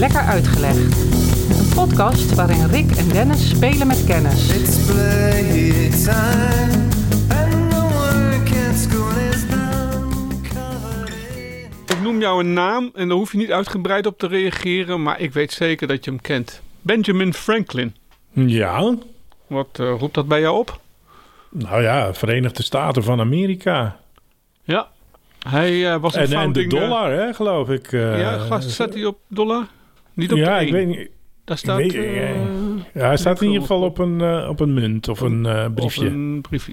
Lekker Uitgelegd. Een podcast waarin Rick en Dennis spelen met kennis. It's playtime, and no one can school is down covered in. Ik noem jou een naam en daar hoef je niet uitgebreid op te reageren, maar ik weet zeker dat je hem kent. Benjamin Franklin. Ja, Wat eh, roept dat bij jou op? nou ja, Verenigde Staten van Amerika. Ja, hij eh, was een En, en de founding... eh, dollar, hè, geloof ik. eh, ja, gast, staat hij op dollar? Niet op ja, ik weet niet. Daar staat... weet- eh, Ja, hij staat in ieder geval op een, eh, op een munt of een eh, of briefje. een briefje.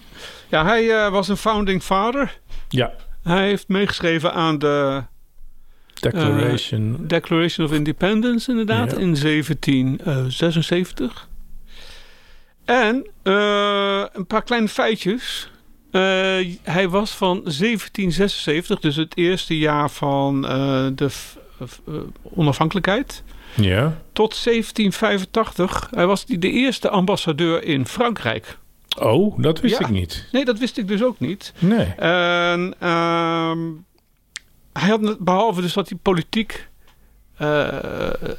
Ja, hij was een founding father. Ja, Hij heeft meegeschreven aan de Declaration. Declaration of Independence, inderdaad, Ja. in 1776. En een paar kleine feitjes. Hij was van 1776, dus het eerste jaar van de onafhankelijkheid, ja. tot 1785. Hij was de eerste ambassadeur in Frankrijk. Oh, dat wist Ja. ik niet. Nee, dat wist ik dus ook niet. Nee. En ehm, hij had, behalve dus dat hij politiek eh,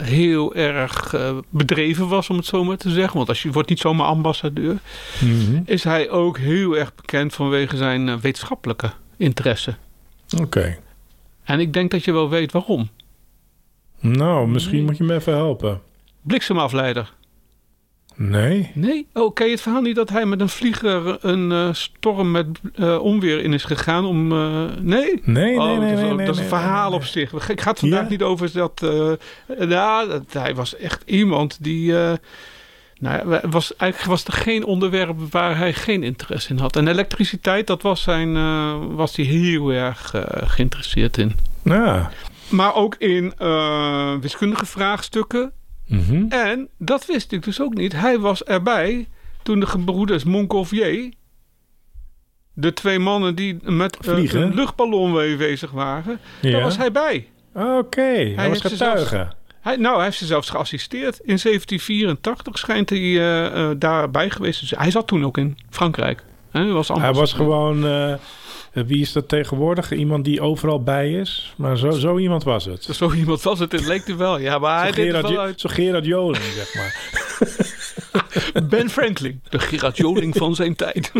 heel erg eh, bedreven was, om het zo maar te zeggen. Want als je wordt niet zomaar ambassadeur, Mhm. is hij ook heel erg bekend vanwege zijn eh, wetenschappelijke interesse. Oké. En ik denk dat je wel weet waarom. Nou, misschien Nee. moet je me even helpen. Bliksemafleider. Nee? Nee? Oh, ken je het verhaal niet dat hij met een vlieger een eh, storm met eh, onweer in is gegaan om... eh, nee? Nee, nee, Oh, nee, dat nee, dat is een verhaal op zich. Ik ga het vandaag Ja? niet over dat. ja, dat, hij was echt iemand die. nou, was, eigenlijk was er geen onderwerp waar hij geen interesse in had. En elektriciteit, dat was, zijn, was hij heel erg geïnteresseerd in. Ja. Maar ook in eh, wiskundige vraagstukken. Mhm. En dat wist ik dus ook niet. Hij was erbij toen de gebroeders Montgolfier, de twee mannen die met eh, een luchtballon bezig waren, daar was hij bij. Oké, hij, was zelfs- getuige. Hij, nou, hij heeft ze zelfs geassisteerd. In 1784 schijnt hij eh, daarbij geweest. Hij zat toen ook in Frankrijk. Was, Hij was gewoon... eh, wie is dat tegenwoordig? Iemand die overal bij is? Maar zo, zo iemand was het. Zo iemand was het, het leek hij wel. Ja, maar hij Zo deed het Gerard, wel uit. zo Gerard Joling, zeg maar. Ben Franklin, de Gerard Joling van zijn tijd.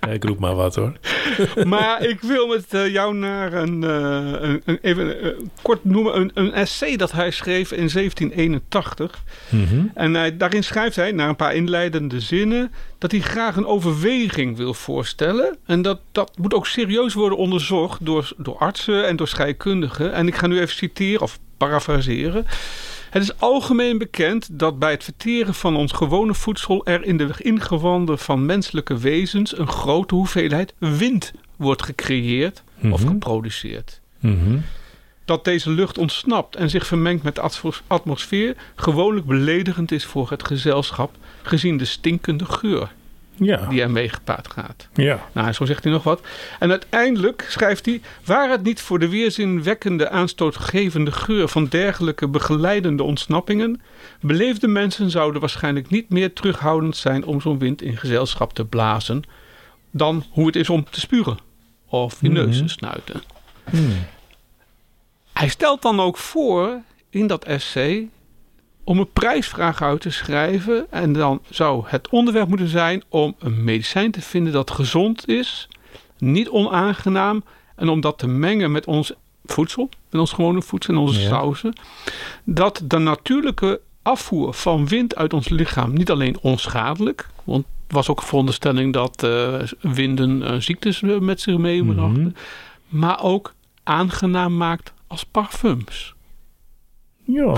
Ja, ik roep maar wat hoor. maar ik wil met eh, jou naar een, eh, een, een- even eh, kort noemen, een, een essay dat hij schreef in 1781. Mhm. En hij, daarin schrijft hij, na een paar inleidende zinnen, dat hij graag een overweging wil voorstellen. En dat, dat moet ook serieus worden onderzocht door, door artsen en door scheikundigen. En ik ga nu even citeren of parafraseren. Het is algemeen bekend dat bij het verteren van ons gewone voedsel er in de ingewanden van menselijke wezens een grote hoeveelheid wind wordt gecreëerd of Mhm. geproduceerd Mhm. dat deze lucht ontsnapt en zich vermengt met de atmos- atmosfeer gewoonlijk beledigend is voor het gezelschap, gezien de stinkende geur Ja. die ermee gepaard gaat. ja. Nou, zo zegt hij nog wat. En uiteindelijk schrijft hij: Waar het niet voor de weerzinwekkende, aanstootgevende geur van dergelijke begeleidende ontsnappingen, beleefde mensen zouden waarschijnlijk niet meer terughoudend zijn om zo'n wind in gezelschap te blazen, dan hoe het is om te spuren of je neus te Mhm. snuiten. Hmm. Hij stelt dan ook voor in dat essay om een prijsvraag uit te schrijven. En dan zou het onderwerp moeten zijn om een medicijn te vinden dat gezond is, niet onaangenaam. En om dat te mengen met ons voedsel, met ons gewone voedsel en onze Ja. sauzen. Dat de natuurlijke afvoer van wind uit ons lichaam niet alleen onschadelijk. Want het was ook een veronderstelling dat eh, winden eh, ziektes eh, met zich meebrachten. Mhm. Maar ook aangenaam maakt als parfums. Ja.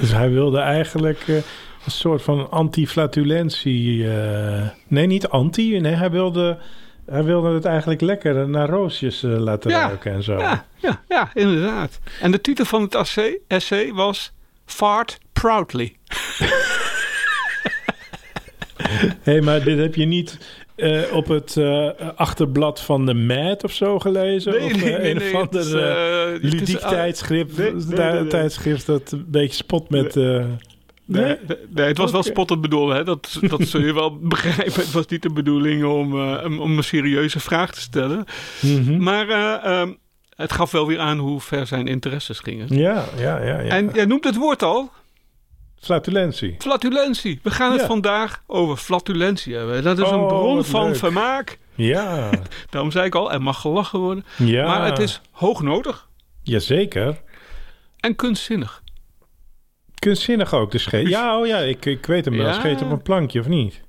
Dus hij wilde eigenlijk eh, een soort van anti-flatulentie. eh, nee, niet anti. Nee, hij wilde, hij wilde het eigenlijk lekker naar roosjes eh, laten Ja. ruiken en zo. Ja, ja, ja, inderdaad. En de titel van het essay, essay was Fart Proudly. Hé, maar dit heb je niet eh, op het eh, achterblad van de Mad of zo gelezen? Nee, of nee, eh, nee, een nee, of ander ludiek tijdschrift, tijdschrift dat een beetje spot met... Nee, nee? het was wel spottend bedoeld, hè? Dat, dat zul je wel begrijpen. Het was niet de bedoeling om, om- een serieuze vraag te stellen. Mhm. Maar eh, ehm, het gaf wel weer aan hoe ver zijn interesses gingen. Ja, ja, ja. ja. En jij noemt het woord al, Flatulentie. flatulentie. We gaan het Ja. vandaag over flatulentie hebben. Dat is een Oh, bron van leuk. vermaak. Ja, Daarom zei ik al, er mag gelachen worden. ja. Maar het is hoognodig Jazeker. en kunstzinnig. Kunstzinnig ook, de scheet. Ja, oh ja, ik, ik weet hem wel. Ja. Scheet op een plankje, of niet?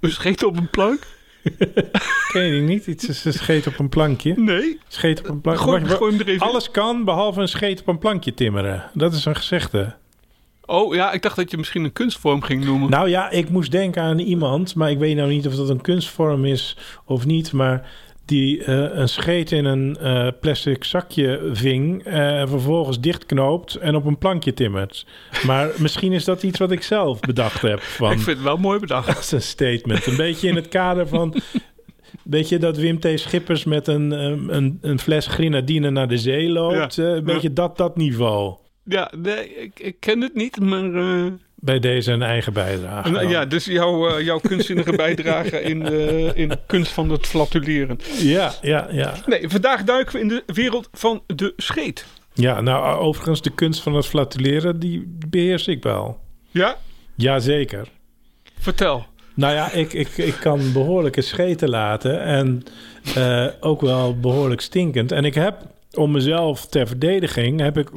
Een scheet op een plank? Ken je niet? Iets is een scheet op een plankje. Nee. Scheet op een plankje. Gooi, gooi hem er even. Alles kan, behalve een scheet op een plankje timmeren. Dat is een gezegde. Oh ja, ik dacht dat je misschien een kunstvorm ging noemen. Nou ja, ik moest denken aan iemand, maar ik weet nou niet of dat een kunstvorm is of niet, maar die eh, een scheet in een eh, plastic zakje ving, eh, vervolgens dichtknoopt en op een plankje timmert. Maar misschien is dat iets wat ik zelf bedacht heb van ik vind het wel mooi bedacht. als een statement. Een beetje in het kader van, weet je dat Wim T. Schippers met een, een, een fles grenadine naar de zee loopt? Ja. Een beetje dat, dat niveau. Ja, nee, ik, ik ken het niet, maar... eh, Bij deze een eigen bijdrage. nou, ja, dus jouw, eh, jouw kunstzinnige bijdrage in de, in de kunst van het flatuleren. ja, ja, ja. Nee, vandaag duiken we in de wereld van de scheet. Ja, nou overigens de kunst van het flatuleren, die beheers ik wel. Ja? Jazeker. Vertel. Nou ja, ik, ik, ik kan behoorlijke scheten laten en ook wel behoorlijk stinkend. En ik heb, om mezelf ter verdediging, heb ik...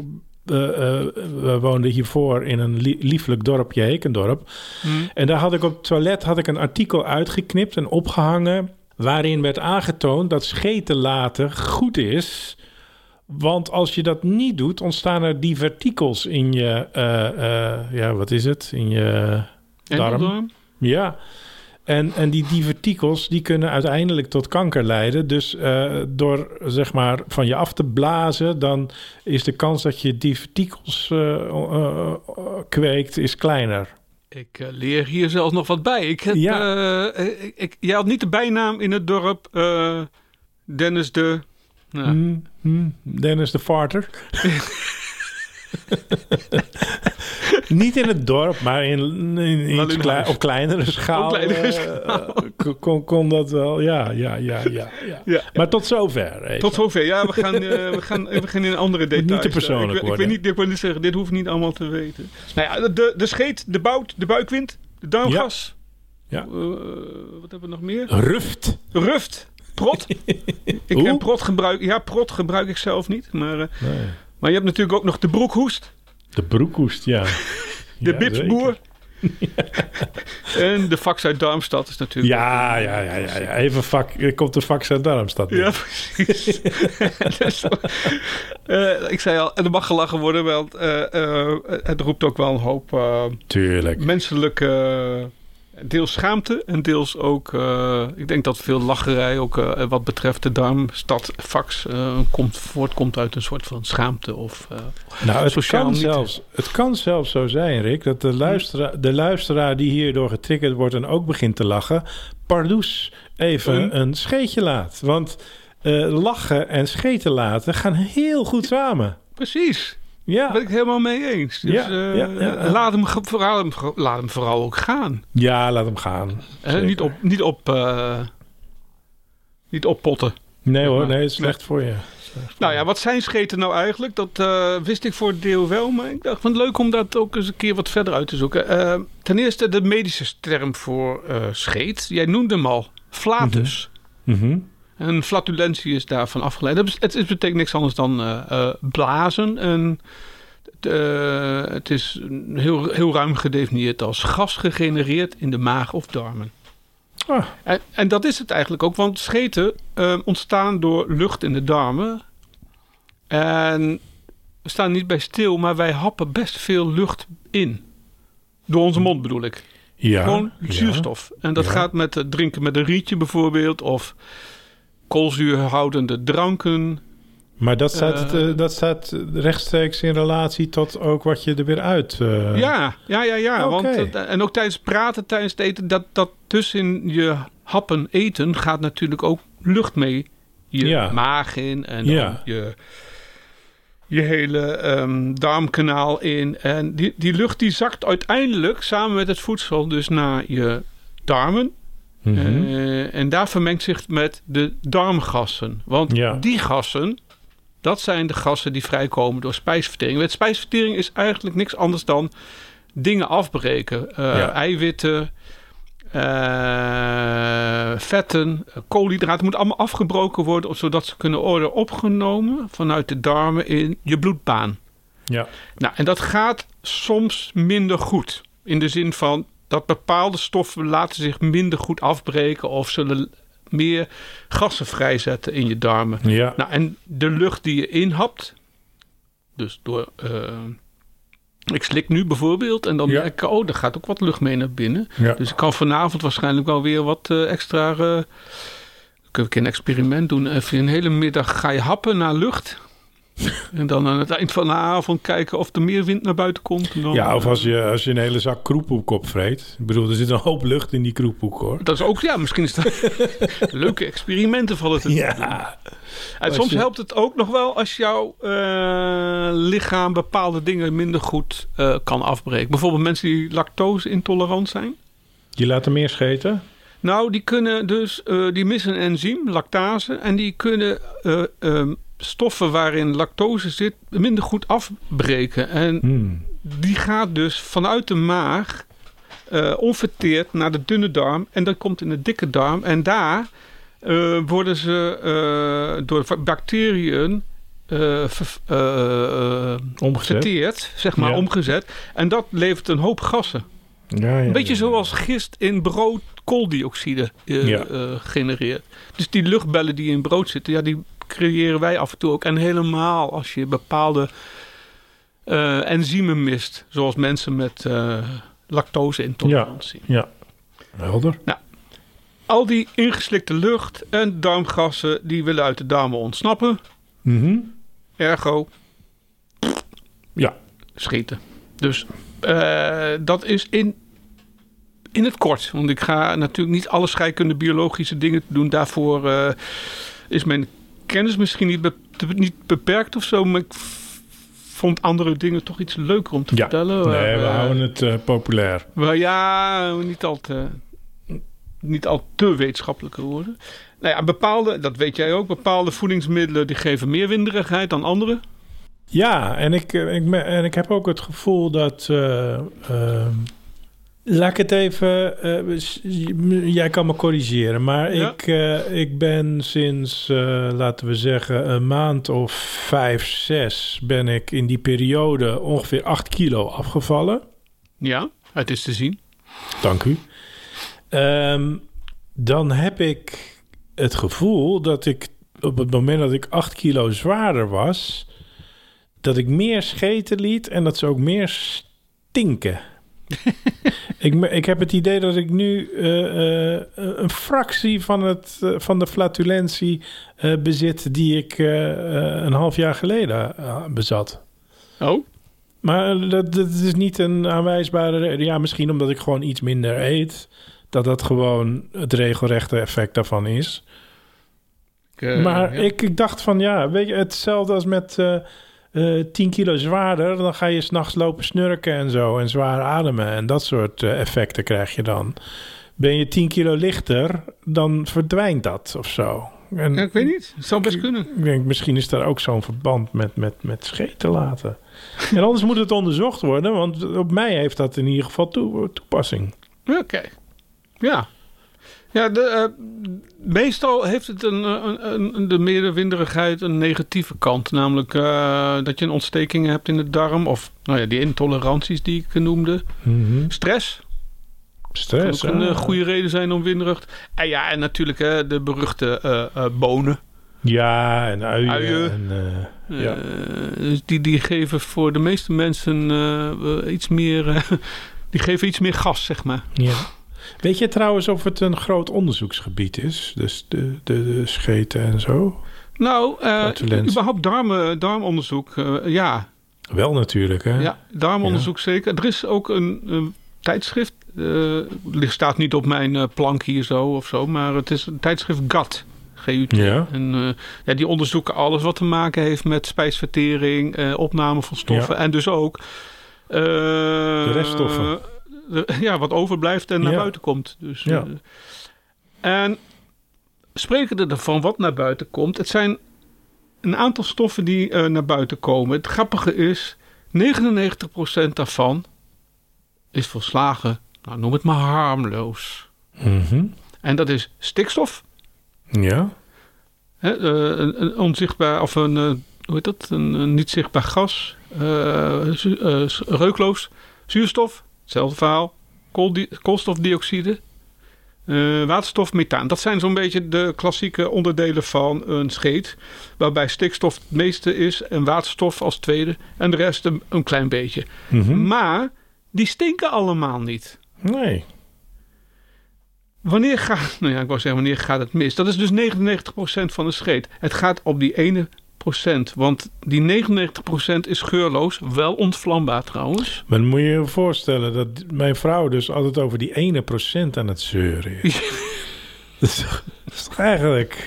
eh, eh, we woonden hiervoor in een lie- lieflijk dorpje, Hekendorp. Hm. En daar had ik op het toilet had ik een artikel uitgeknipt en opgehangen... waarin werd aangetoond dat scheten laten goed is... Want als je dat niet doet, ontstaan er divertikels in je... eh, ja, wat is het? In je darm. Ja. En, en die divertikels die kunnen uiteindelijk tot kanker leiden. Dus eh, door zeg maar van je af te blazen, dan is de kans dat je divertikels eh, kweekt is kleiner. Ik leer hier zelfs nog wat bij. Ik heb, Ja. ik, ik, jij had niet de bijnaam in het dorp Dennis de... Nou, Hm, hm, Dennis de Farter. Niet in het dorp, maar in, in, klei- op kleinere schaal. Op kleinere eh, schaal. eh, kon, kon dat wel, ja, ja, ja, ja. ja. Ja. Maar tot zover. even. Tot zover. Ja, we gaan, eh, we gaan, we gaan in andere details. niet te persoonlijk ik, ik, worden. weet niet, ik wil niet zeggen, dit hoeft niet allemaal te weten. Nou ja, de, de scheet, de bout, de buikwind, de duimgas. Ja. Eh, wat hebben we nog meer? Ruft. Ruft. Prot. ik heb prot gebruik. Ja, prot gebruik ik zelf niet. Maar, eh, Nee. Maar je hebt natuurlijk ook nog de broekhoest. De broekhoest, ja. De Ja, bipsboer. en de fax uit Darmstad is natuurlijk... Ja, ja, ja, ja, ja. Even vak, er komt de fax uit Darmstad. Ja, precies. Dus, eh, ik zei al, er mag gelachen worden, want eh, eh, het roept ook wel een hoop eh, Tuurlijk. menselijke... deels schaamte en deels ook... eh, ik denk dat veel lacherij ook eh, wat betreft de Darmstad fax eh, komt, voortkomt uit een soort van schaamte of... Nou, het kan, niet. zelfs, het kan zelfs zo zijn, Rick, dat de luisteraar, de luisteraar die hierdoor getriggerd wordt en ook begint te lachen, pardoes even een scheetje laat. Want lachen en scheten laten gaan heel goed samen. precies, daar Ja, ben ik helemaal mee eens. Dus Ja, eh, ja, ja, ja. Laat, hem, vooral, hem, laat hem vooral ook gaan. ja laat hem gaan. Niet op, niet op, eh, niet oppotten. Nee hoor, nee, het is slecht voor je. Nou ja, wat zijn scheten nou eigenlijk? Dat eh, wist ik voor het deel wel, maar ik dacht van leuk om dat ook eens een keer wat verder uit te zoeken. Ten eerste de medische term voor scheet. Jij noemde hem al, flatus. Mhm. En flatulentie is daarvan afgeleid. Het betekent niks anders dan eh, eh, blazen. En eh, het is heel, heel ruim gedefinieerd als gas gegenereerd in de maag of darmen. Ah, En, en dat is het eigenlijk ook, want scheten ontstaan door lucht in de darmen. En we staan niet bij stil, maar wij happen best veel lucht in. Door onze mond bedoel ik. ja. Gewoon ja. zuurstof. En dat Ja. gaat met drinken met een rietje bijvoorbeeld. Of koolzuurhoudende dranken. Maar dat staat, Eh, eh, dat staat rechtstreeks in relatie tot ook wat je er weer uit... eh, Ja, ja, ja, ja. Want, en ook tijdens praten, tijdens het eten, dat, dat tussen je happen eten gaat natuurlijk ook lucht mee. Je Ja. maag in en Ja. je, je hele ehm, darmkanaal in. En die, die lucht die zakt uiteindelijk samen met het voedsel dus naar je darmen. Mhm. Eh, en daar vermengt zich met de darmgassen. Want Ja. die gassen, Dat zijn de gassen die vrijkomen door spijsvertering. Met spijsvertering is eigenlijk niks anders dan dingen afbreken. Eh, Ja. Eiwitten, eh, vetten, koolhydraten. moet allemaal afgebroken worden... zodat ze kunnen worden opgenomen vanuit de darmen in je bloedbaan. Ja. Nou, en dat gaat soms minder goed. In de zin van dat bepaalde stoffen laten zich minder goed afbreken... of zullen meer gassen vrijzetten in je darmen. Ja. Nou, en de lucht die je inhapt, dus door. eh, ik slik nu bijvoorbeeld en dan Ja. merk ik, oh, er gaat ook wat lucht mee naar binnen. ja. Dus ik kan vanavond waarschijnlijk wel weer wat eh, extra. kunnen we een keer een experiment doen. Even een hele middag ga je happen naar lucht. en dan aan het eind van de avond kijken of er meer wind naar buiten komt. En dan, Ja, of eh, als je, als je een hele zak kroephoek opvreet. Ik bedoel, er zit een hoop lucht in die kroephoek, hoor. Dat is ook, ja, misschien is dat leuke experimenten vallen te doen. Ja. En Als soms je- helpt het ook nog wel als jouw eh, lichaam bepaalde dingen minder goed eh, kan afbreken. Bijvoorbeeld mensen die lactose intolerant zijn. Je laat er meer scheten? Nou, die kunnen dus, eh, die missen een enzym, lactase, en die kunnen eh, ehm, stoffen waarin lactose zit minder goed afbreken. En Hmm. die gaat dus vanuit de maag eh, onverteerd naar de dunne darm en dat komt in de dikke darm. En daar eh, worden ze eh, door bacteriën verteerd, zeg maar, Ja. omgezet. En dat levert een hoop gassen. Ja, ja, Een beetje zoals gist in brood kooldioxide genereert. Dus die luchtbellen die in brood zitten, ja, die creëren wij af en toe ook. En helemaal als je bepaalde eh, enzymen mist, zoals mensen met eh lactose-intolerantie. Ja. Helder. Al die ingeslikte lucht en darmgassen, die willen uit de darmen ontsnappen. Mhm. Ergo, Ja. schieten. Dus eh, dat is in, in het kort. Want ik ga natuurlijk niet alle scheikunde biologische dingen doen. Daarvoor is mijn kennis misschien niet, be- niet beperkt of zo. Maar ik vond andere dingen toch iets leuker om te Ja. vertellen. Nee, we Eh, houden het eh, populair. maar ja, niet al te, niet al te wetenschappelijke woorden. Nou ja, bepaalde, dat weet jij ook, bepaalde voedingsmiddelen die geven meer winderigheid dan andere. Ja, en ik, eh, ik, en ik heb ook het gevoel dat. eh, ehm, laat ik het even. eh, j- jij kan me corrigeren, maar Ja. ik, eh, ik ben sinds, eh, laten we zeggen, een maand of vijf, zes. ben ik in die periode ongeveer 8 kilo afgevallen. Ja, het is te zien. Dank u. Ehm, dan heb ik het gevoel dat ik op het moment dat ik 8 kilo zwaarder was, dat ik meer scheten liet en dat ze ook meer stinken. ik, ik heb het idee dat ik nu eh, eh, een fractie van, het, eh, van de flatulentie bezit die ik een half jaar geleden bezat. Oh, Maar dat, dat is niet een aanwijsbare reden. Ja, misschien omdat ik gewoon iets minder eet. Dat dat gewoon het regelrechte effect daarvan is. ik, maar ja. ik, ik dacht van ja, weet je, hetzelfde als met eh eh 10 kilo zwaarder. Dan ga je s'nachts lopen snurken en zo. En zwaar ademen. En dat soort eh, effecten krijg je dan. Ben je 10 kilo lichter, dan verdwijnt dat of zo. En Ja, ik weet niet. Het zou best kunnen. ik denk, misschien is daar ook zo'n verband met, met, met scheten laten. En anders moet het onderzocht worden, want op mij heeft dat in ieder geval toe- toepassing. Oké. Ja. Ja, de, eh, meestal heeft het een, een, een, een- de meerderwinderigheid een negatieve kant. Namelijk eh, dat je een ontsteking hebt in de darm. Of nou ja, die intoleranties die ik noemde. Stress. Stress. kan ook een eh, goede reden zijn om winderig. En ja, en natuurlijk de beruchte eh, eh, bonen. Ja, en uien. Uien. En, eh, ja. Eh, dus die, die geven voor de meeste mensen eh, eh, iets meer... eh, die geven iets meer gas, zeg maar. ja. Weet je trouwens of het een groot onderzoeksgebied is? Dus de, de, de scheten en zo? Nou, eh überhaupt darmen, darmonderzoek, eh, ja. Wel natuurlijk, hè? ja. Darmonderzoek zeker. Er is ook een, een tijdschrift, eh ligt staat niet op mijn eh, plank hier zo of zo, maar het is een tijdschrift GAT. GUT. Ja. En eh, ja, die onderzoeken alles wat te maken heeft met spijsvertering, eh, opname van stoffen en dus ook eh, De reststoffen. De- ja, wat overblijft en naar buiten komt. Dus, Ja. eh, en spreken er van wat naar buiten komt, het zijn een aantal stoffen die eh, naar buiten komen. Het grappige is, 99% daarvan is volslagen, nou, noem het maar harmloos. Mhm. En dat is stikstof, Ja. hè, eh, een, een onzichtbaar of een, eh, hoe heet dat, een, een niet zichtbaar gas, eh, eh, reukloos, zuurstof, hetzelfde verhaal, koolstofdioxide, eh, waterstof, methaan. Dat zijn zo'n beetje de klassieke onderdelen van een scheet, waarbij stikstof het meeste is en waterstof als tweede en de rest een, een klein beetje. Mhm. Maar die stinken allemaal niet. Nee. Wanneer gaat, nou ja, ik wou zeggen, wanneer gaat het mis? Dat is dus 99% van de scheet. Het gaat op die ene want die 99% is geurloos, wel ontvlambaar trouwens. Maar dan moet je je voorstellen dat mijn vrouw dus altijd over die ene procent aan het zeuren is. dat, is toch, dat is toch eigenlijk...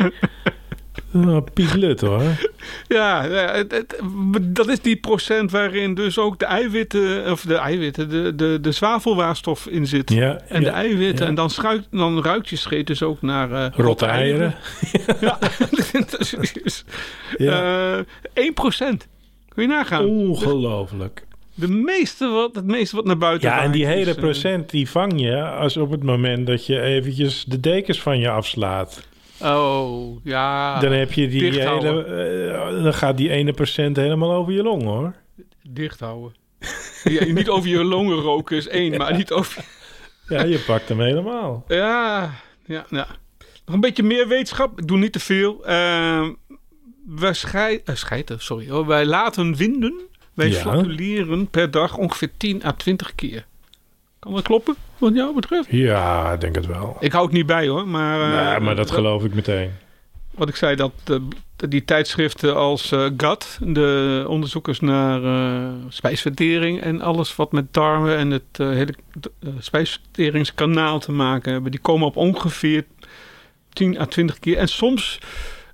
Oh, Pieklut hoor. Ja, ja, het- het- dat is die procent waarin dus ook de eiwitten, of de eiwitten, de, de, de zwavelwaarstof in zit. Ja, En de eiwitten. ja. En dan, schuikt, dan ruikt je scheet dus ook naar eh, Rotte eieren. Ja, dat is Ja. eh 1%. Kun je nagaan. Ongelooflijk. De meeste wat, het meeste wat naar buiten Ja, en die hele eh, procent die vang je als op het moment dat je eventjes de dekens van je afslaat. Oh, ja. dan heb je die hele, eh, dan gaat die ene procent helemaal over je long hoor. Dicht houden. Ja, niet over je longen roken is één, maar niet over... Ja, je pakt hem helemaal. Ja, ja, ja. Nog een beetje meer wetenschap. Ik doe niet te veel. Uh, wij schei, eh, scheiden, sorry. hoor. Wij laten winden. Wij Ja. flatuleren per dag ongeveer 10 à 20 keer. Kan dat kloppen, wat jou betreft? Ja, ik denk het wel. Ik hou het niet bij hoor, maar... eh, ja, maar dat geloof ik meteen. wat ik zei, dat eh, die tijdschriften als eh GAT, de onderzoekers naar eh, spijsvertering en alles wat met darmen en het eh, hele eh, spijsverteringskanaal te maken hebben, die komen op ongeveer 10 à 20 keer. En soms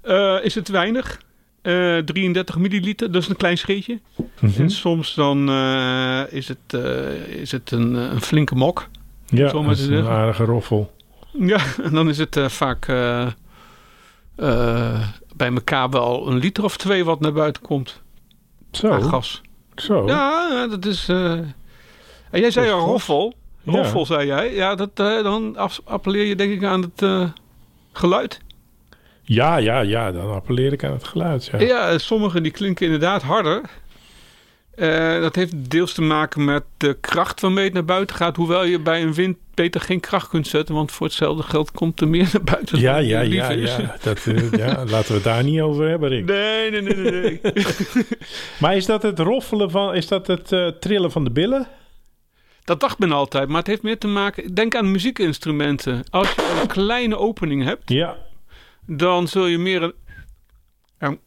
eh, is het weinig. eh, 33 milliliter, dat is een klein scheetje. Mhm. En soms dan eh, is het, eh, is het een, een flinke mok. Ja, zo maar te een aardige roffel. Ja, en dan is het eh, vaak eh, eh, bij elkaar wel een liter of twee wat naar buiten komt Zo, aan gas. zo. Ja, dat is... En jij zei gas. roffel. Ja. Roffel, zei jij. Ja, dat, dan appelleer je denk ik aan het geluid. Ja, ja, ja, dan appelleer ik aan het geluid. Ja. Ja, eh, sommige die klinken inderdaad harder. Eh, dat heeft deels te maken met de kracht waarmee het naar buiten gaat. Hoewel je bij een wind beter geen kracht kunt zetten. Want voor hetzelfde geld komt er meer naar buiten. Ja, ja, ja, is. ja. Dat, eh, ja. Laten we het daar niet over hebben, Rick. Nee, nee, nee, nee. nee. Maar is dat het roffelen van, is dat het eh, trillen van de billen? Dat dacht men altijd, maar het heeft meer te maken... Denk aan muziekinstrumenten. Als je een kleine opening hebt, Ja, dan zul je meer een... een-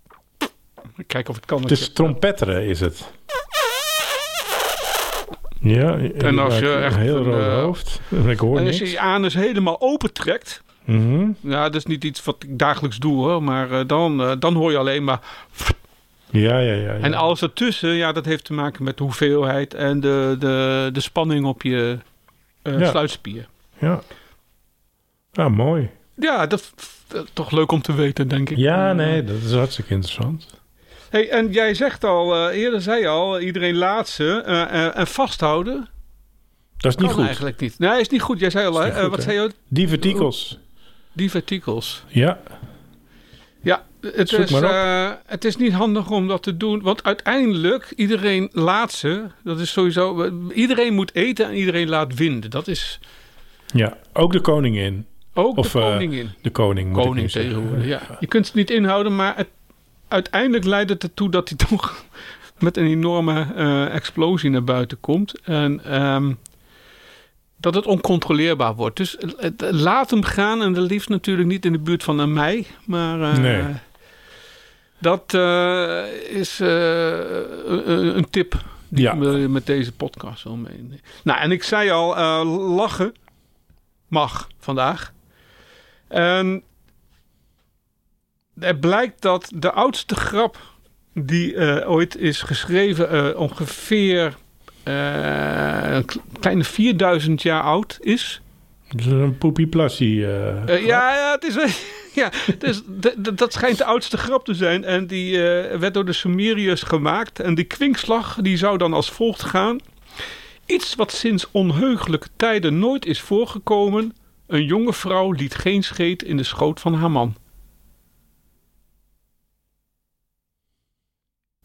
Kijk of het kan. het is trompetteren is het. Ja, En als je een echt heel rood eh, hoofd. Ik hoor En als je je anus helemaal opentrekt... Mhm. Ja, dat is niet iets wat ik dagelijks doe hoor. Maar eh, dan, eh, dan hoor je alleen maar... Ja, ja, ja. ja. En alles ertussen, ja, dat heeft te maken met de hoeveelheid... en de, de, de spanning op je Ja. sluitspier. Ja. Ja, mooi. Ja, dat is toch leuk om te weten, denk ik. Ja, nee, dat is hartstikke interessant. Hey, en jij zegt al, eh, eerder zei je al, iedereen laat ze eh, eh, en vasthouden. Dat is niet kan goed. eigenlijk niet. Nee, is niet goed. Jij zei al, hè? goed, wat hè? zei je? Divertikels. Divertikels. Ja. Ja, het Zoek is, eh, het is niet handig om dat te doen. Want uiteindelijk, iedereen laat ze. Dat is sowieso... Iedereen moet eten en iedereen laat winden. Dat is ja, ook de koningin. ook Of, de koningin. De koning moet Koning tegenwoordig, ja. Je kunt het niet inhouden, maar het, uiteindelijk leidt het ertoe dat hij toch met een enorme eh, explosie naar buiten komt. En ehm, dat het oncontroleerbaar wordt. Dus eh, het- laat hem gaan en de liefst natuurlijk niet in de buurt van aan mij. Maar eh, Nee. dat is een, een tip die Ja. ik met deze podcast wil meenemen. Nou, en ik zei al, lachen mag vandaag. En er blijkt dat de oudste grap die eh, ooit is geschreven eh, ongeveer eh, een kle- kleine 4000 jaar oud is. Dat is een poepie plassie. ja, ja, het is, Ja, dus dat schijnt de oudste grap te zijn. En die werd door de Sumeriërs gemaakt. En die kwinkslag die zou dan als volgt gaan. Iets wat sinds onheugelijke tijden nooit is voorgekomen. Een jonge vrouw liet geen scheet in de schoot van haar man.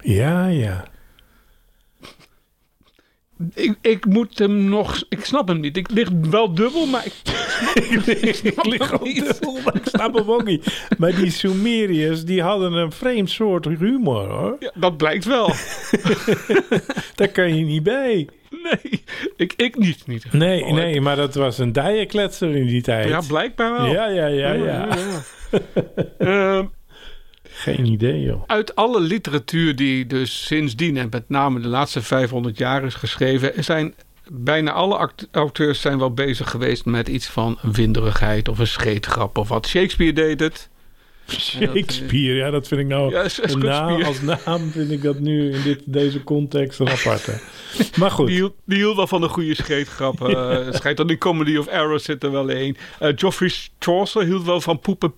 Ja, ja. Ik, ik moet hem nog... Ik snap hem niet. Ik lig wel dubbel, maar ik, ik lig niet. dubbel, maar ik snap hem ook niet. Maar die Sumeriërs, die hadden een vreemd soort humor, hoor. ja, dat blijkt wel. Daar kan je niet bij. Nee, ik, ik niet. niet. Nee, Oh, nee, maar dat was een dijenkletser in die tijd. Ja, blijkbaar wel. ja, ja, ja, ja. Ehm, Geen idee, joh. Uit alle literatuur die dus sindsdien en met name de laatste 500 jaar is geschreven, zijn bijna alle auteurs zijn wel bezig geweest met iets van winderigheid of een scheetgrap of wat. Shakespeare deed het. Shakespeare, ja, dat vind ik nou... Ja, naam, als naam vind ik dat nu in dit, deze context een aparte. Maar goed. Die hield, die hield wel van een goede scheetgrap. Eh, Het schijnt dan in Comedy of Error zit er wel een. Eh, Geoffrey Chaucer hield wel van poep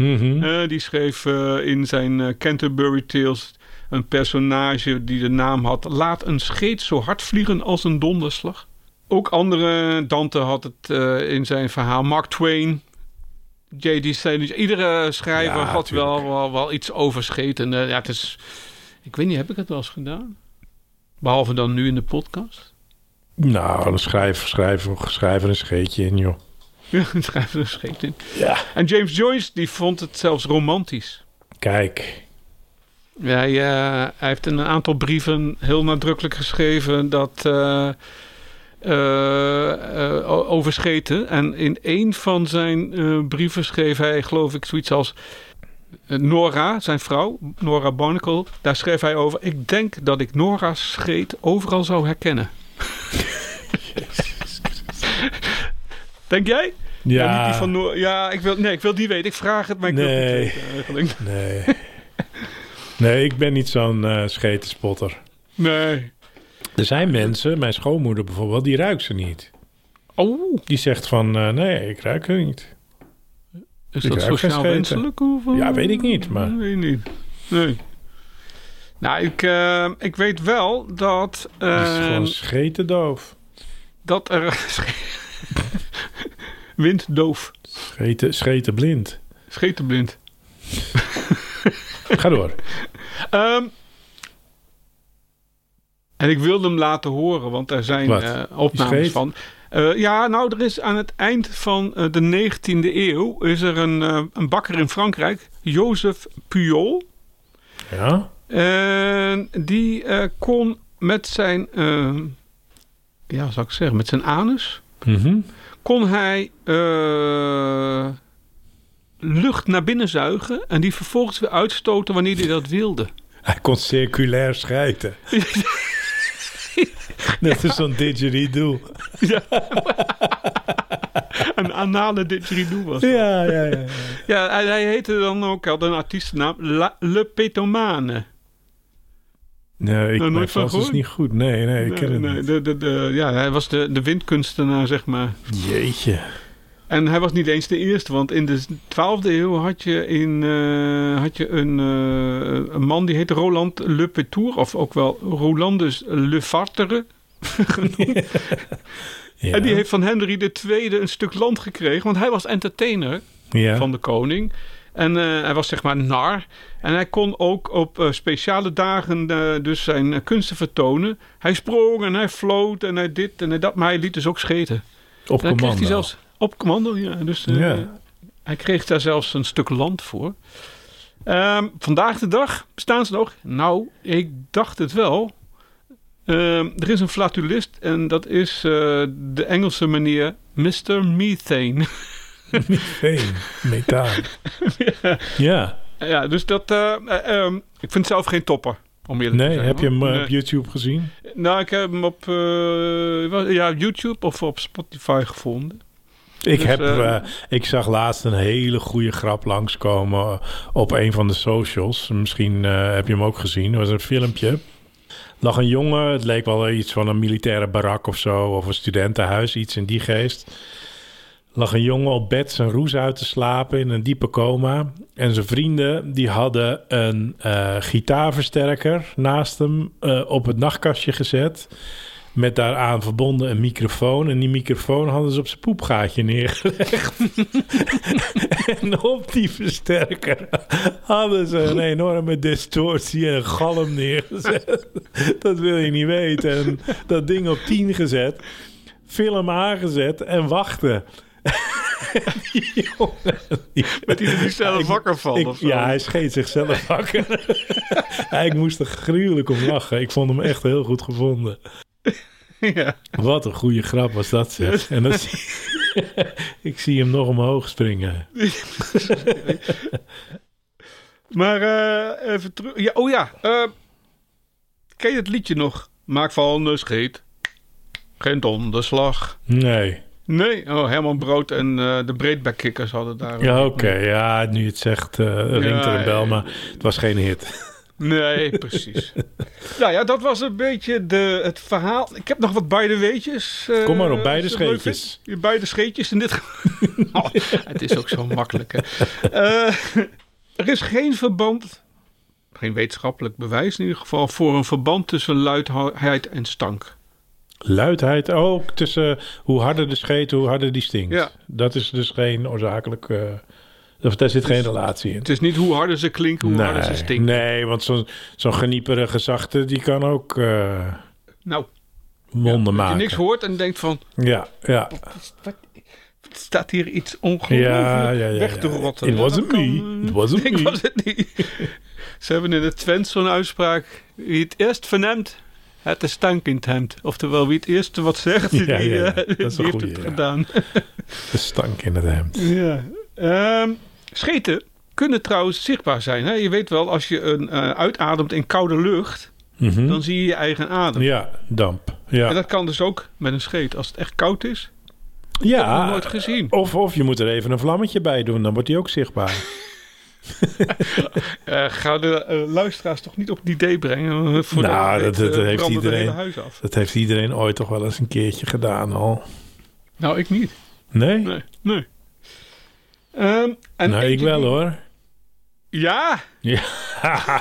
Mhm. Eh, die schreef eh, in zijn eh, Canterbury Tales een personage die de naam had... Laat een scheet zo hard vliegen als een donderslag. Ook andere, Dante had het in zijn verhaal. Mark Twain, J.D. Salinger. Iedere schrijver Ja, had wel, wel, wel iets over scheet. En eh, ja, het is... Ik weet niet, heb ik het wel eens gedaan? Behalve dan nu in de podcast. Nou, dan schrijf, schrijf, schrijf er een scheetje in, joh. Ja, er scheet in. Ja. En James Joyce, die vond het zelfs romantisch. Kijk. Ja, hij, eh, hij heeft in een aantal brieven heel nadrukkelijk geschreven dat eh, eh, eh, over scheten. En in een van zijn brieven schreef hij, geloof ik, zoiets als Nora, zijn vrouw, Nora Barnacle. Daar schreef hij over. Ik denk dat ik Nora's scheet overal zou herkennen. denk jij? Ja, niet die van. Ja, ik wil, nee, ik wil die weten. Ik vraag het, maar ik wil het Nee. niet weten eigenlijk. nee. nee, ik ben niet zo'n eh schetenspotter. Nee. Er zijn mensen, mijn schoonmoeder bijvoorbeeld, die ruikt ze niet. Oh, Die zegt van, eh, nee, ik ruik er niet. is Ik dat sociaal wenselijk? Of, eh, Ja, weet ik niet, maar- Weet ik niet. Nee. Nou, ik, ik weet wel dat... Die is eh, gewoon schetendoof. dat er... Winddoof. Scheten, schetenblind. Schetenblind. Ga door. Ehm, en ik wilde hem laten horen, want er zijn eh, opnames van. Eh, ja, nou, er is aan het eind van eh, de 19e eeuw... is er een, een bakker in Frankrijk, Joseph Puyol... Ja? En die kon met zijn, ja, zou ik zeggen, met zijn anus, Mhm. kon hij eh, lucht naar binnen zuigen en die vervolgens weer uitstoten wanneer hij dat wilde. Hij kon circulair schijten. Net als zo'n didgeridoo. Een anale didgeridoo was dat. Ja, ja, ja. Ja, hij, hij heette dan ook, had een artiestennaam, La, Le Petomane. Nee, ik, nooit van Frans is niet goed. Nee, nee, ik Nee, ken het nee, niet. de, de, de, ja, hij was de, de windkunstenaar, zeg maar. Jeetje. En hij was niet eens de eerste, want in de 12e eeuw had je, in, eh, had je een, eh, een man die heette Roland Le Petour, of ook wel Rolandus Le Vartere. Ja. En die heeft van Henry II een stuk land gekregen, want hij was entertainer ja. van de koning. En eh, hij was zeg maar nar. En hij kon ook op eh, speciale dagen eh, dus zijn kunsten vertonen. Hij sprong en hij floot en hij dit en hij dat, maar hij liet dus ook scheten. op dan kreeg commando. hij zelfs op commando, ja. Dus hij kreeg daar zelfs een stuk land voor. Ehm, vandaag de dag bestaan ze nog. Nou, ik dacht het wel. Ehm, er is een flatulist en dat is de Engelse meneer Mr. Methane. Methane, methaan. ja. ja, dus dat. eh, eh, ehm, ik vind het zelf geen topper. Om eerlijk te Nee, zijn, heb je hem eh, Nee. op YouTube gezien? Nou, ik heb hem op ja, YouTube of op Spotify gevonden. Ik, Dus, heb, eh, eh, ik zag laatst een hele goede grap langskomen op een van de socials. Misschien heb je hem ook gezien. Er was een filmpje. lag een jongen, het leek wel iets van een militaire barak of zo... of een studentenhuis, iets in die geest. Lag een jongen op bed zijn roes uit te slapen in een diepe coma. En zijn vrienden die hadden een eh, gitaarversterker naast hem eh, op het nachtkastje gezet. Met daaraan verbonden een microfoon. En die microfoon hadden ze op zijn poepgaatje neergelegd. en op die versterker hadden ze een enorme distortie en galm neergezet. dat wil je niet weten. En dat ding op 10 gezet. Film aangezet en wachten. Die jongen, die- Met die zelf wakker ik- zo. ja, hij scheet zichzelf wakker. Ja, ik moest er gruwelijk om lachen. Ik vond hem echt heel goed gevonden. ja. Wat een goede grap was dat, zeg. En dan zie ik zie hem nog omhoog springen. Maar eh, even terug. Ja, oh ja. eh, ken je het liedje nog? Maak van de scheet. Geen donderslag. Nee. Nee, oh, Herman Brood en eh, de Breedback-kikkers hadden daar... Ja, oké. Ja, nu je het zegt, eh ringt er een bel, maar het was geen hit. Nee, precies. nou ja, dat was een beetje de, het verhaal. Ik heb nog wat beide weetjes. eh, Kom maar op, beide scheetjes. Beide scheetjes in dit geval. Oh, het is ook zo makkelijk, hè. Er is geen verband, geen wetenschappelijk bewijs in ieder geval, voor een verband tussen luidheid en stank. Luidheid ook tussen hoe harder de scheet, hoe harder die stinkt. Ja. Dat is dus geen oorzakelijk... of daar zit geen relatie in. Het is niet hoe harder ze klinken, hoe harder ze stinken. nee, want zo'n zo'n genieperige zachte, die kan ook eh Nou, wonden dat je maken. niks hoort en denkt van, Ja, ja. wat, staat hier iets ongelooflijk Ja, ja, ja, weg te ja. rotten. It Ja, wasn't kan, me. It wasn't ik me. was het niet. Ze hebben in het Twents zo'n uitspraak. Wie het eerst verneemt, het de stank in het hemd. Oftewel, wie het eerste wat zegt, die, Ja, ja, ja. eh, Dat is die heeft goeie, het gedaan. De stank in het hemd. Ja. Ehm, scheten kunnen trouwens zichtbaar zijn. Hè? Je weet wel, als je een, eh, uitademt in koude lucht, Mhm. dan zie je je eigen adem. Ja, damp. En Ja, dat kan dus ook met een scheet. Als het echt koud is, ja. nooit gezien. Of, of je moet er even een vlammetje bij doen, dan wordt die ook zichtbaar. Eh, ga de eh, luisteraars toch niet op het idee brengen. eh, Voor Nou, de- dat- dat heeft iedereen. hele huis af. Dat heeft iedereen ooit toch wel eens een keertje gedaan al. Nou, ik niet. Nee? Nee, nee. Ehm, en nou, ik wel die- hoor. Ja, Ja.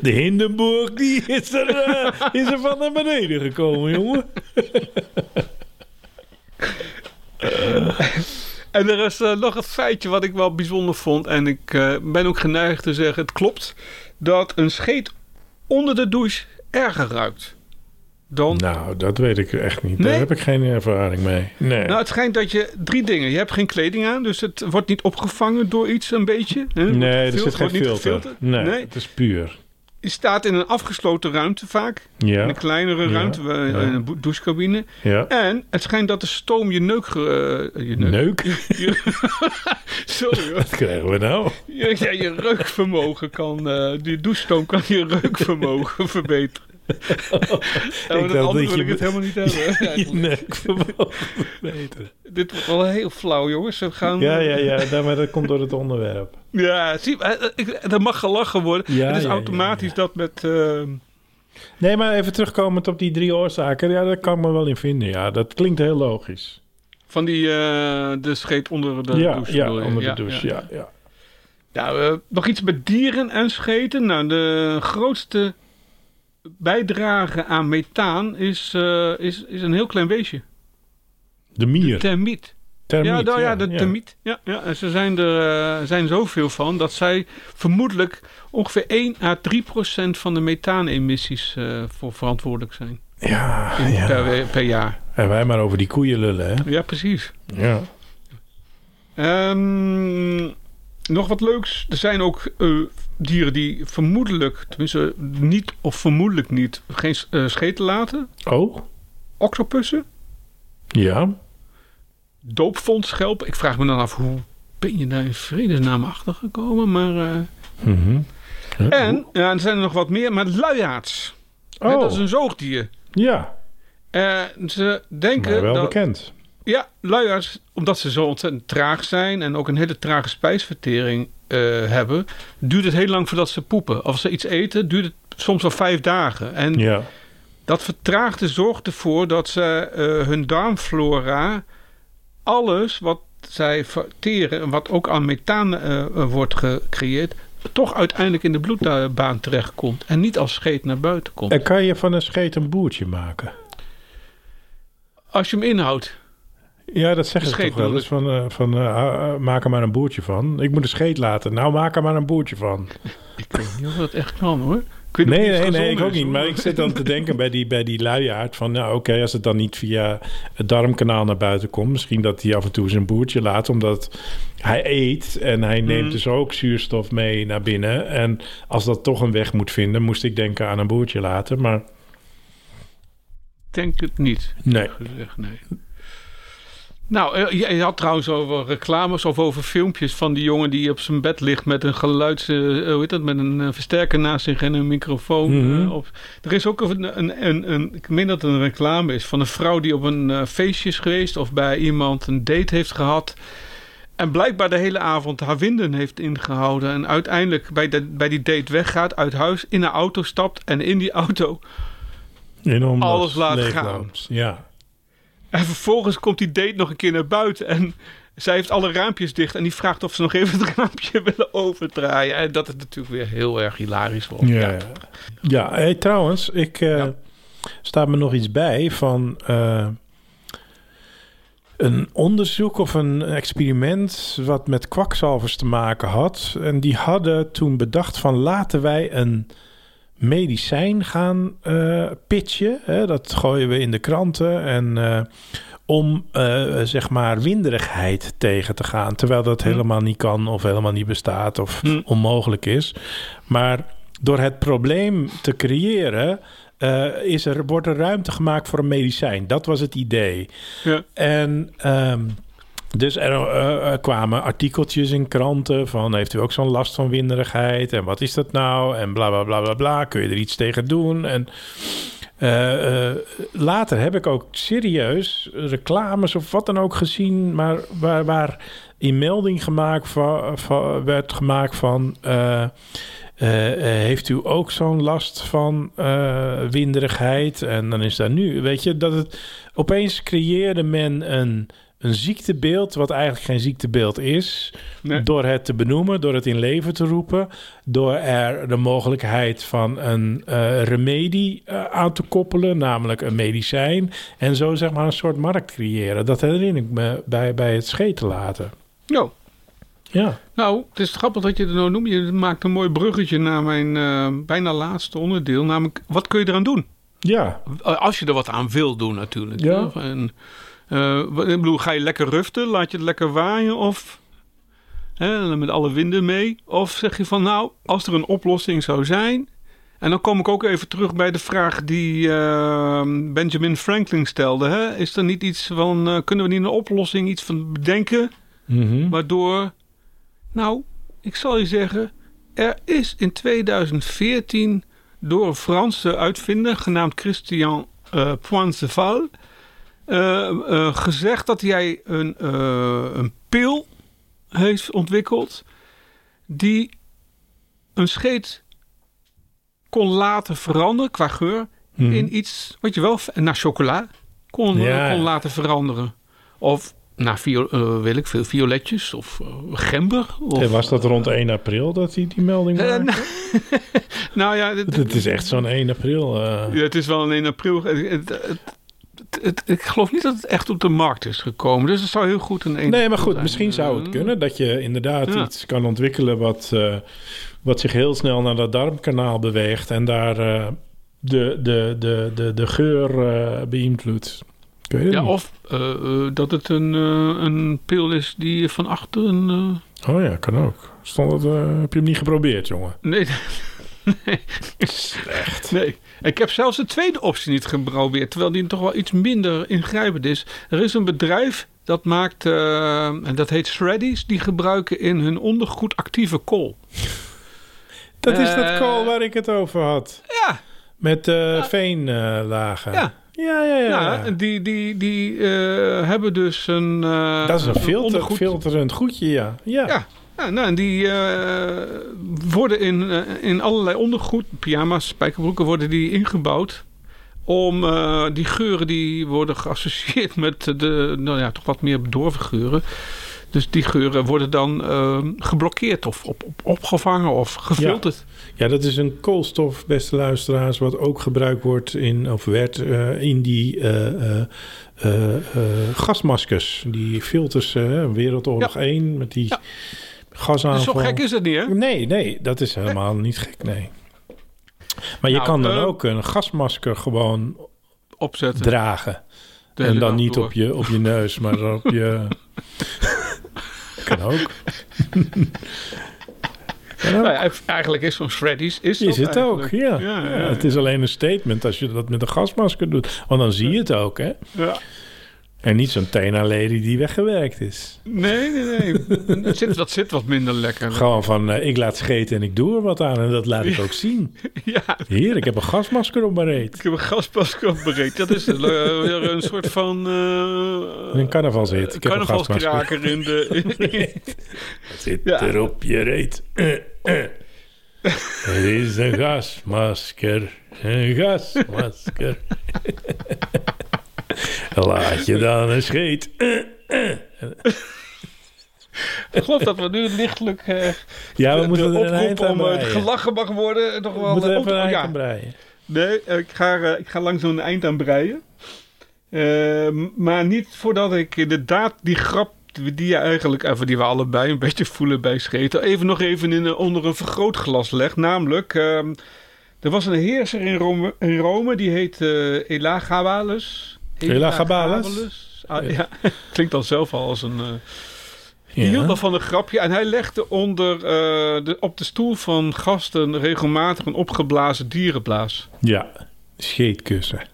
De Hindenburg die is, er, is er van naar beneden gekomen, jongen. en er is eh, nog een feitje wat ik wel bijzonder vond. En ik eh, ben ook geneigd te zeggen, het klopt. Dat een scheet onder de douche erger ruikt. Dan... Nou, dat weet ik echt niet. Nee? Daar heb ik geen ervaring mee. Nee. Nou, het schijnt dat je drie dingen. Je hebt geen kleding aan, dus het wordt niet opgevangen door iets een beetje. Hè? Nee, er zit geen filter. nee. het is puur. Je staat in een afgesloten ruimte vaak. Ja, In een kleinere ruimte, eh, ja. een douchecabine. ja. En het schijnt dat de stoom je neuk... eh, je neuk. Neuk? Je- Sorry hoor. Wat krijgen we nou? Je, ja, je reukvermogen kan... eh die douchestoom kan je reukvermogen verbeteren. Maar dacht dat dat wil je ik het helemaal niet hebben. Neuk vermogen verbeteren. Dit wordt wel heel flauw, jongens. We gaan... Ja, ja, ja. Maar dat komt door het onderwerp. Ja, zie, eh, eh, ik- er mag gelachen worden. Ja, het is automatisch dat met... eh, Nee, maar even terugkomend op die drie oorzaken. Ja, daar kan ik me wel in vinden. Ja, dat klinkt heel logisch. van die... eh, de scheet onder de ja, douche. ja, onder de douche. Ja, ja. Nou, eh, nog iets met dieren en scheten. Nou, de grootste bijdrage aan methaan is, eh, is, is een heel klein beestje. De mier. Termiet. Termiet, ja, nou, ja, ja, de ja. termiet. Ja, ja. En ze zijn er uh, zijn zoveel van dat zij vermoedelijk ongeveer 1 à 3 procent van de methaanemissies uh, voor verantwoordelijk zijn. Ja, In, ja. Per, per, jaar. En wij maar over die koeien lullen, hè? Ja, precies. Ja. Um, nog wat leuks. Er zijn ook uh, dieren die vermoedelijk, tenminste niet of vermoedelijk niet, geen uh, scheten laten. Oh? Octopussen. Ja. Doopvondschelpen. Ik vraag me dan af, hoe ben je daar in vredesnaam achter gekomen? Maar, uh... mm -hmm. huh? En ja, er zijn er nog wat meer, maar luiaards. Oh. Hè, dat is een zoogdier. Ja. Uh, ze denken maar wel dat, bekend. Ja, luiaards, omdat ze zo ontzettend traag zijn en ook een hele trage spijsvertering uh, hebben, duurt het heel lang voordat ze poepen. Als ze iets eten, duurt het soms wel vijf dagen. En ja. dat vertraagde zorgt ervoor dat ze uh, hun darmflora alles wat zij verteren en wat ook aan methaan eh, eh, wordt gecreëerd, toch uiteindelijk in de bloedbaan terechtkomt en niet als scheet naar buiten komt. En kan je van een scheet een boertje maken? Als je hem inhoudt. Ja, dat zeggen ze toch wel eens. Van, eh, van eh, ah, maak er maar een boertje van. Ik moet een scheet laten. Nou, maak er maar een boertje van. Ik weet niet of dat echt kan hoor. Nee, nee, nee, ik ook niet. Maar ik zit dan te denken bij die, bij die luiaard van... nou, oké, als het dan niet via het darmkanaal naar buiten komt... misschien dat hij af en toe zijn boertje laat... omdat hij eet en hij neemt Mhm. dus ook zuurstof mee naar binnen. En als dat toch een weg moet vinden... moest ik denken aan een boertje laten. Maar Ik denk het niet. nee. gezegd, nee. Nou, eh, je, had trouwens over reclames of over filmpjes van die jongen die op zijn bed ligt met een geluids, eh, hoe heet dat, met een eh, versterker naast zich en een microfoon. Mhm. op. Er is ook een, een, een, een, ik meen dat het een reclame is van een vrouw die op een feestje is geweest of bij iemand een date heeft gehad. En blijkbaar de hele avond haar winden heeft ingehouden. En uiteindelijk bij, de, bij die date weggaat, uit huis, in een auto stapt. En in die auto Enorm Alles laat leegloopt. Ja. En vervolgens komt die date nog een keer naar buiten. En zij heeft alle raampjes dicht. En die vraagt of ze nog even het raampje willen overdraaien. En dat is natuurlijk weer heel erg hilarisch wordt. Ja, ja. ja hey, trouwens, ik Ja. staat me nog iets bij van eh, een onderzoek of een experiment wat met kwakzalvers te maken had. En die hadden toen bedacht van laten wij een medicijn gaan eh, pitchen. Hè? Dat gooien we in de kranten en eh, om eh, zeg maar winderigheid tegen te gaan. Terwijl dat Hm. helemaal niet kan of helemaal niet bestaat of Hm. onmogelijk is. Maar door het probleem te creëren, is er, wordt er ruimte gemaakt voor een medicijn. Dat was het idee. Ja. En ehm, dus er, eh, er kwamen artikeltjes in kranten van... heeft u ook zo'n last van winderigheid? En wat is dat nou? En bla, bla, bla, bla, bla. Kun je er iets tegen doen? En eh, eh, later heb ik ook serieus reclames of wat dan ook gezien... maar waar, waar in melding gemaakt van, werd gemaakt van... eh, eh, eh, heeft u ook zo'n last van eh, winderigheid? En dan is daar nu, weet je, dat het opeens creëerde men een, een ziektebeeld, wat eigenlijk geen ziektebeeld is, Nee. door het te benoemen, door het in leven te roepen, door er de mogelijkheid van een eh, remedie eh, aan te koppelen, namelijk een medicijn, en zo zeg maar een soort markt creëren. Dat herinner ik me bij, bij het scheten laten. Nou, Ja. nou, het is grappig dat je het nou noemt. Je maakt een mooi bruggetje naar mijn eh, bijna laatste onderdeel. Namelijk, wat kun je eraan doen? Ja, Als je er wat aan wil doen natuurlijk. Ja. En, wat- ik bedoel, ga je lekker ruften? Laat je het lekker waaien? Of hè, met alle winden mee? Of zeg je van nou, als er een oplossing zou zijn... En dan kom ik ook even terug bij de vraag die eh, Benjamin Franklin stelde. Hè? Is er niet iets van, eh, kunnen we niet een oplossing, iets van bedenken... Mhm. Waardoor, nou, ik zal je zeggen, er is in 2014 door een Franse uitvinder genaamd Christian Poinceval eh, eh, gezegd dat hij een, eh, een pil heeft ontwikkeld die een scheet kon laten veranderen qua geur Mhm. in iets, wat je wel, naar chocola kon, Ja. kon laten veranderen. Of naar eh, weet ik veel, violetjes of eh, gember. Of, En was dat rond 1 april dat hij die melding Eh, maakte? nou, nou ja, Het is echt zo'n 1 april. eh. ja, het is wel een 1 april. Het, het, het- het- ik geloof niet dat het echt op de markt is gekomen. Dus het zou heel goed een 1 Nee, maar goed, zijn. misschien zou het Eh, kunnen dat je inderdaad Ja. iets kan ontwikkelen wat, eh, wat zich heel snel naar dat darmkanaal beweegt en daar eh, de, de, de, de, de geur eh, beïnvloedt. Ja, niet. of eh, eh, dat het een, eh, een pil is die van achter een... eh, Oh ja, kan ook. Stond eh, heb je hem niet geprobeerd, jongen? nee, nee. Slecht. Nee, ik heb zelfs de tweede optie niet geprobeerd, terwijl die toch wel iets minder ingrijpend is. Er is een bedrijf dat maakt, eh, en dat heet Shreddies, die gebruiken in hun ondergoed actieve kool. Dat is dat Eh, kool waar ik het over had. Ja, Met eh veenlagen. ja. ja, ja. ja. ja. en die, die, die eh, hebben dus een... eh, dat is een filter, ondergoed. filterend goedje, ja. Ja. Ja. Ja, nou, en die eh, worden in, eh, in allerlei ondergoed, pyjama's, spijkerbroeken, worden die ingebouwd. om eh, die geuren die worden geassocieerd met de, nou ja, toch wat meer bedorven geuren. Dus die geuren worden dan geblokkeerd of op, op, opgevangen of gefilterd. Ja, dat is een koolstof, beste luisteraars, wat ook gebruikt wordt in, of werd in die gasmaskers. Die filters, Wereldoorlog Ja. 1, met die Ja. Gasaanval. Zo gek is het niet, hè? Nee, nee, dat is helemaal niet gek, nee. Maar je Nou, kan dan eh, ook een gasmasker gewoon Opzetten. dragen. En dan niet door. op je, op je neus, maar op je... kan ook. Kan ook. Nou ja, eigenlijk is zo'n Freddy's... Is, Is het ook, eigenlijk. ja. Ja, ja, Ja, Het is alleen een statement als je dat met een gasmasker doet. Want dan zie je het ook, hè? Ja. En niet zo'n Tena-lady die weggewerkt is. Nee, nee, nee. dat, zit, dat zit wat minder lekker. Gewoon van, eh, ik laat scheten en ik doe er wat aan. En dat laat ik ook zien. Ja, Hier, ik heb een gasmasker op mijn reet. ik heb een gasmasker opbereid. Dat is een, eh, een soort van... eh Een carnavalshit. Ik heb een carnavalskraker in de... Zit Ja. er op je reet. Het is een gasmasker. Een gasmasker. Laat je dan een scheet. Eh, Ik geloof dat we nu lichtelijk... eh Ja, we de- moeten de er een eind om eh, breien. gelachen mag worden. Nog We wel, moeten eh, even een eind ja. aan breien. Nee, eh, ik ga, eh, ik ga langzaam een eind aan breien. Eh, maar niet voordat ik inderdaad die grap die je eigenlijk, even die we allebei een beetje voelen bij scheten, even nog even in, onder een vergrootglas leg. Namelijk, ehm, er was een heerser in Rome, in Rome die heet eh Elagabalus. Elagabalus? Ah, ja, klinkt dan zelf al als een... die Ja. hield van een grapje en hij legde onder, eh, de, op de stoel van gasten regelmatig een opgeblazen dierenblaas. Ja, scheetkussen.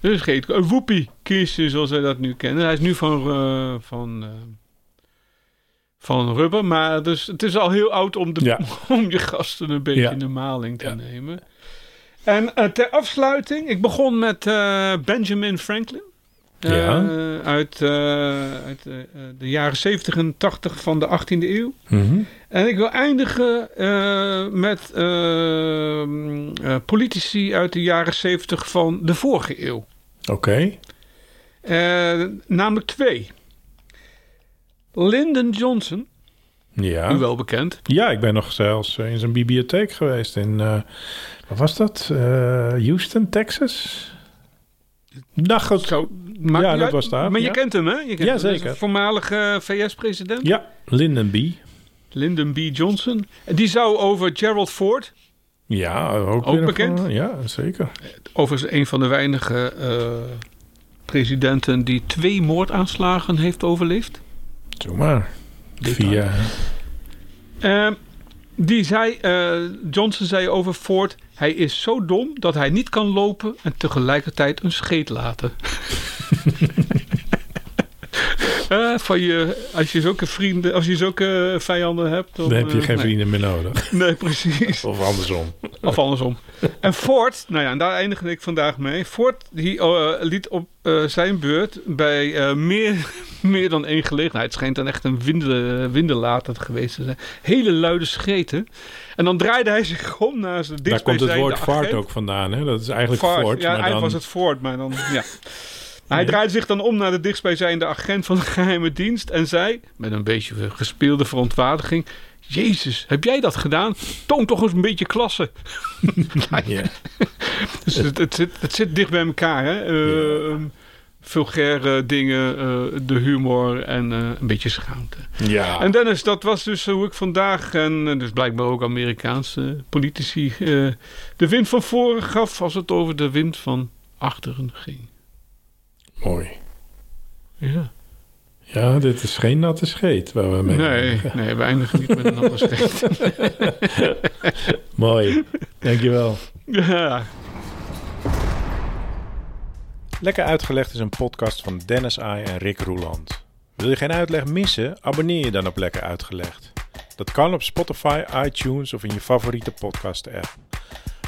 Dus geet een woepie kistje zoals wij dat nu kennen. Hij is nu van, eh, van, van rubber, maar dus, het is al heel oud om, de, Ja. om je gasten een beetje Ja. in de maling te Ja. nemen. En eh, ter afsluiting, ik begon met eh, Benjamin Franklin. Eh, Ja. uit uit de jaren 70 en 80 van de 18e eeuw. Mhm. En ik wil eindigen met politici uit de jaren 70 van de vorige eeuw. Oké. Namelijk twee. Lyndon Johnson, u Ja. wel bekend. ja, ik ben nog zelfs eh, in zijn bibliotheek geweest in, eh wat was dat? Eh, Houston, Texas? Nou goed. Zo, Ja, dat uit, was daar, Maar je kent hem, hè? Je kent Ja, hem. Zeker. voormalige VS-president. Ja, Lyndon B. Lyndon B. Johnson. En Die zou over Gerald Ford, Ja, ook, bekend? van- Ja, zeker. overigens een van de weinige presidenten die twee moordaanslagen heeft overleefd. Doe maar. Via... Eh, die zei, eh, Johnson zei over Ford, hij is zo dom dat hij niet kan lopen en tegelijkertijd een scheet laten. Eh, van je, als je zulke vrienden, als je zulke vijanden hebt, dan, Dan heb je eh, geen nee. vrienden meer nodig. Nee, precies. Of andersom. Of andersom. En Ford, nou ja, en daar eindigde ik vandaag mee. Ford die, eh, liet op eh, zijn beurt bij eh, meer, meer dan één gelegenheid, het schijnt dan echt een winde, windenlater geweest te zijn, hele luide scheten. En dan draaide hij zich om naar zijn Daar komt het woord agent. ook vandaan. Hè? Dat is eigenlijk Ford. ja, maar eigenlijk dan... was het Ford, maar dan, ja. Hij draaide zich dan om naar de dichtstbijzijnde agent van de geheime dienst en zei, met een beetje gespeelde verontwaardiging, Jezus, heb jij dat gedaan? Toon toch eens een beetje klasse. Ja. Dus het, het, zit, het zit dicht bij elkaar, hè? Eh, Vulgaire dingen, eh, de humor en eh, een beetje schaamte. ja. En Dennis, dat was dus hoe ik vandaag, en dus blijkbaar ook Amerikaanse politici, de wind van voren gaf als het over de wind van achteren ging. Mooi. Ja. Ja, dit is geen natte scheet waar we mee Nee, nee, we eindigen niet met een ander scheet. Mooi. Dankjewel. Ja. Lekker Uitgelegd is een podcast van Dennis Ai en Rick Roeland. Wil je geen uitleg missen? Abonneer je dan op Lekker Uitgelegd. Dat kan op Spotify, iTunes of in je favoriete podcast app.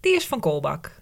die is van Kolbak.